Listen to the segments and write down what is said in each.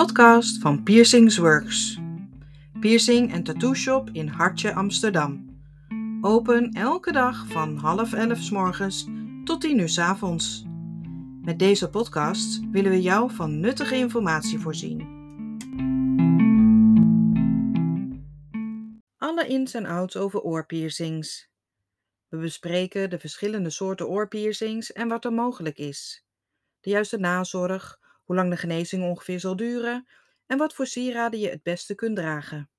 podcast van Piercings Works. Piercing en tattoo shop in Hartje, Amsterdam. Open elke dag van half elf s morgens tot tien uur s avonds. Met deze podcast willen we jou van nuttige informatie voorzien. Alle ins en outs over oorpiercings. We bespreken de verschillende soorten oorpiercings en wat er mogelijk is. De juiste nazorg, hoe lang de genezing ongeveer zal duren en wat voor sieraden je het beste kunt dragen.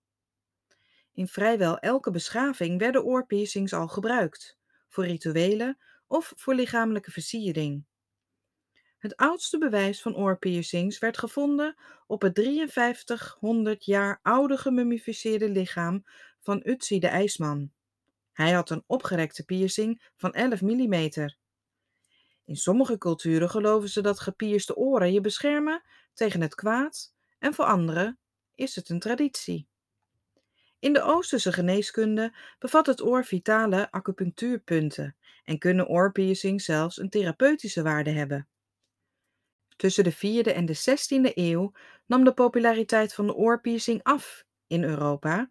In vrijwel elke beschaving werden oorpiercings al gebruikt, voor rituelen of voor lichamelijke versiering. Het oudste bewijs van oorpiercings werd gevonden op het 5300 jaar oude gemummificeerde lichaam van Utsi de IJsman. Hij had een opgerekte piercing van 11 mm. In sommige culturen geloven ze dat gepierste oren je beschermen tegen het kwaad en voor anderen is het een traditie. In de Oosterse geneeskunde bevat het oor vitale acupunctuurpunten en kunnen oorpiercings zelfs een therapeutische waarde hebben. Tussen de 4e en de 16e eeuw nam de populariteit van de oorpiercing af in Europa,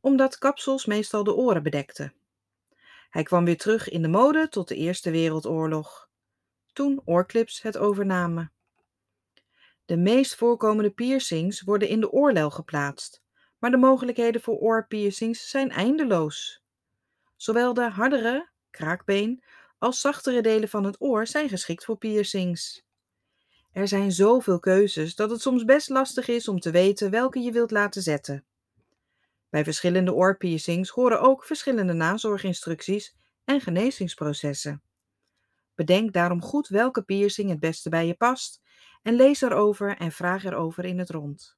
omdat kapsels meestal de oren bedekten. Hij kwam weer terug in de mode tot de Eerste Wereldoorlog toen oorclips het overnamen. De meest voorkomende piercings worden in de oorlel geplaatst, maar de mogelijkheden voor oorpiercings zijn eindeloos. Zowel de hardere, kraakbeen, als zachtere delen van het oor zijn geschikt voor piercings. Er zijn zoveel keuzes dat het soms best lastig is om te weten welke je wilt laten zetten. Bij verschillende oorpiercings horen ook verschillende nazorginstructies en genezingsprocessen. Bedenk daarom goed welke piercing het beste bij je past en lees erover en vraag erover in het rond.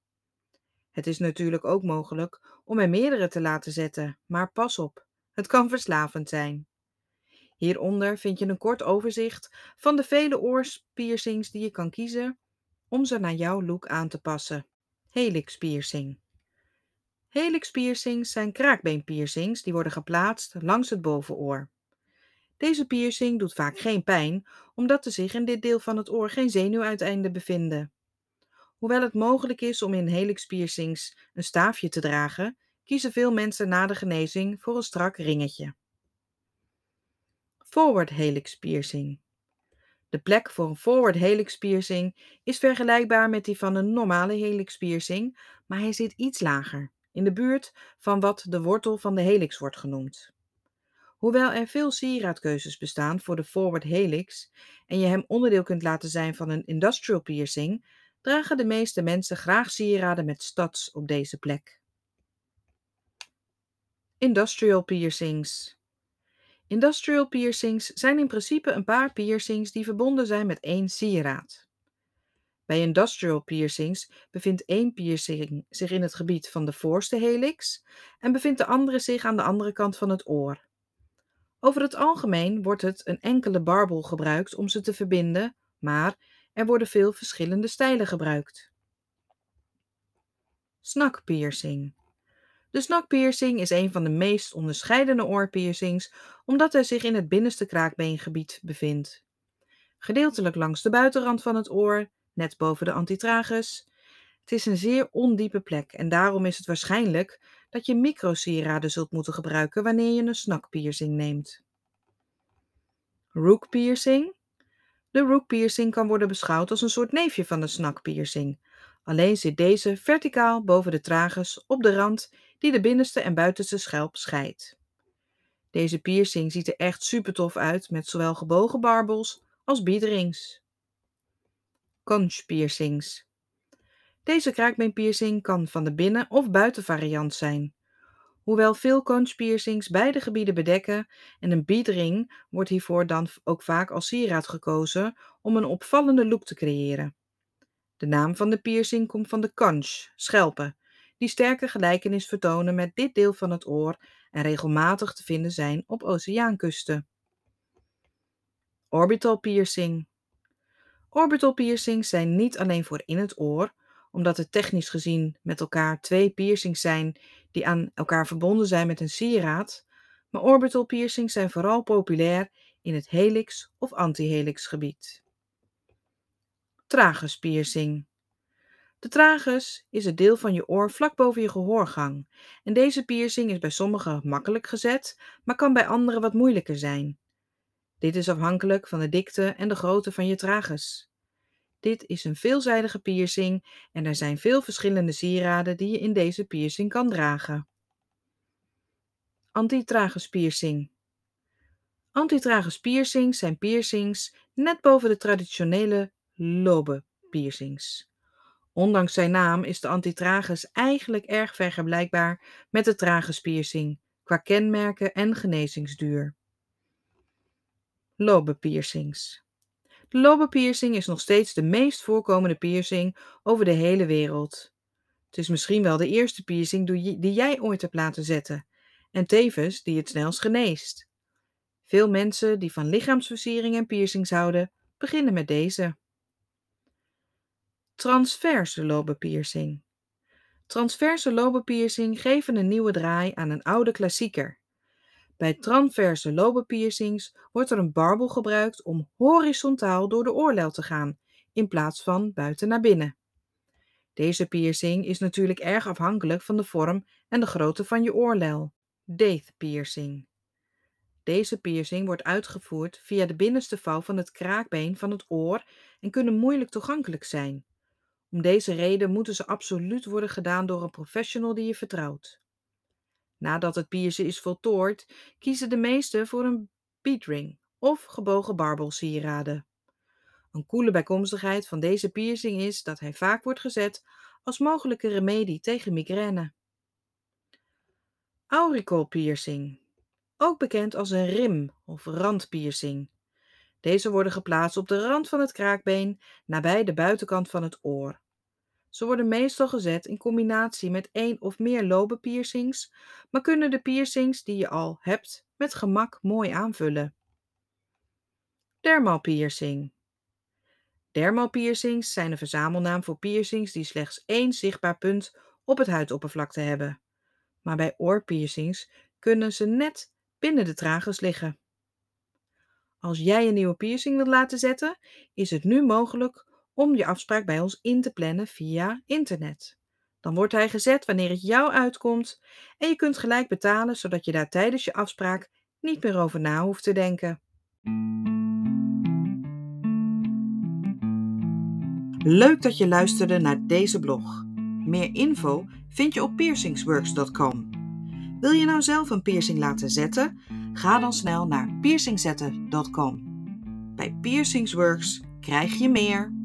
Het is natuurlijk ook mogelijk om er meerdere te laten zetten, maar pas op, het kan verslavend zijn. Hieronder vind je een kort overzicht van de vele oorpiercings die je kan kiezen om ze naar jouw look aan te passen. Helix piercing. Helix piercings zijn kraakbeenpiercings die worden geplaatst langs het bovenoor. Deze piercing doet vaak geen pijn, omdat er zich in dit deel van het oor geen zenuwuiteinden bevinden. Hoewel het mogelijk is om in helix piercings een staafje te dragen, kiezen veel mensen na de genezing voor een strak ringetje. Forward helix piercing. De plek voor een forward helix piercing is vergelijkbaar met die van een normale helix piercing, maar hij zit iets lager, in de buurt van wat de wortel van de helix wordt genoemd. Hoewel er veel sieraadkeuzes bestaan voor de forward helix en je hem onderdeel kunt laten zijn van een industrial piercing, dragen de meeste mensen graag sieraden met studs op deze plek. Industrial piercings. Industrial piercings zijn in principe een paar piercings die verbonden zijn met één sieraad. Bij industrial piercings bevindt één piercing zich in het gebied van de voorste helix en bevindt de andere zich aan de andere kant van het oor. Over het algemeen wordt het een enkele barbel gebruikt om ze te verbinden, maar er worden veel verschillende stijlen gebruikt. Snakpiercing. De snakpiercing is een van de meest onderscheidende oorpiercings omdat hij zich in het binnenste kraakbeengebied bevindt. Gedeeltelijk langs de buitenrand van het oor, net boven de antitragus. Het is een zeer ondiepe plek en daarom is het waarschijnlijk dat je microsieraden zult moeten gebruiken wanneer je een snakpiercing neemt. Rook piercing. De rook piercing kan worden beschouwd als een soort neefje van de snakpiercing. Alleen zit deze verticaal boven de tragus op de rand die de binnenste en buitenste schelp scheidt. Deze piercing ziet er echt super tof uit met zowel gebogen barbels als biederings. Conch piercings. Deze kraakbeenpiercing kan van de binnen- of buitenvariant zijn. Hoewel veel conchpiercings beide gebieden bedekken en een beadring wordt hiervoor dan ook vaak als sieraad gekozen om een opvallende look te creëren. De naam van de piercing komt van de conch, schelpen, die sterke gelijkenis vertonen met dit deel van het oor en regelmatig te vinden zijn op oceaankusten. Orbital piercing. Orbital piercings zijn niet alleen voor in het oor, omdat het technisch gezien met elkaar twee piercings zijn die aan elkaar verbonden zijn met een sieraad, maar orbital piercings zijn vooral populair in het helix of antihelix gebied. Tragus piercing. De tragus is het deel van je oor vlak boven je gehoorgang. En deze piercing is bij sommigen makkelijk gezet, maar kan bij anderen wat moeilijker zijn. Dit is afhankelijk van de dikte en de grootte van je tragus. Dit is een veelzijdige piercing en er zijn veel verschillende sieraden die je in deze piercing kan dragen. Antitragus piercing. Antitragus piercings zijn piercings net boven de traditionele lobe piercings. Ondanks zijn naam is de antitragus eigenlijk erg vergelijkbaar met de tragus piercing qua kenmerken en genezingsduur. Lobe piercings. De lobe piercing is nog steeds de meest voorkomende piercing over de hele wereld. Het is misschien wel de eerste piercing die jij ooit hebt laten zetten en tevens die het snelst geneest. Veel mensen die van lichaamsversiering en piercings houden, beginnen met deze. Transverse lobenpiercing. Transverse lobenpiercing geven een nieuwe draai aan een oude klassieker. Bij transverse lobenpiercings wordt er een barbel gebruikt om horizontaal door de oorlel te gaan, in plaats van buiten naar binnen. Deze piercing is natuurlijk erg afhankelijk van de vorm en de grootte van je oorlel. Daith piercing. Deze piercing wordt uitgevoerd via de binnenste vouw van het kraakbeen van het oor en kunnen moeilijk toegankelijk zijn. Om deze reden moeten ze absoluut worden gedaan door een professional die je vertrouwt. Nadat het piercen is voltooid, kiezen de meesten voor een beadring of gebogen barbelsieraden. Een koele bijkomstigheid van deze piercing is dat hij vaak wordt gezet als mogelijke remedie tegen migraine. Auricle piercing, ook bekend als een rim of randpiercing. Deze worden geplaatst op de rand van het kraakbeen, nabij de buitenkant van het oor. Ze worden meestal gezet in combinatie met één of meer lobenpiercings, maar kunnen de piercings die je al hebt met gemak mooi aanvullen. Dermal piercing. Dermal piercings zijn een verzamelnaam voor piercings die slechts één zichtbaar punt op het huidoppervlakte hebben. Maar bij oorpiercings kunnen ze net binnen de tragus liggen. Als jij een nieuwe piercing wilt laten zetten, is het nu mogelijk om je afspraak bij ons in te plannen via internet. Dan wordt hij gezet wanneer het jou uitkomt en je kunt gelijk betalen zodat je daar tijdens je afspraak niet meer over na hoeft te denken. Leuk dat je luisterde naar deze blog. Meer info vind je op piercingsworks.com. Wil je nou zelf een piercing laten zetten? Ga dan snel naar piercingzetten.com. Bij Piercingsworks krijg je meer.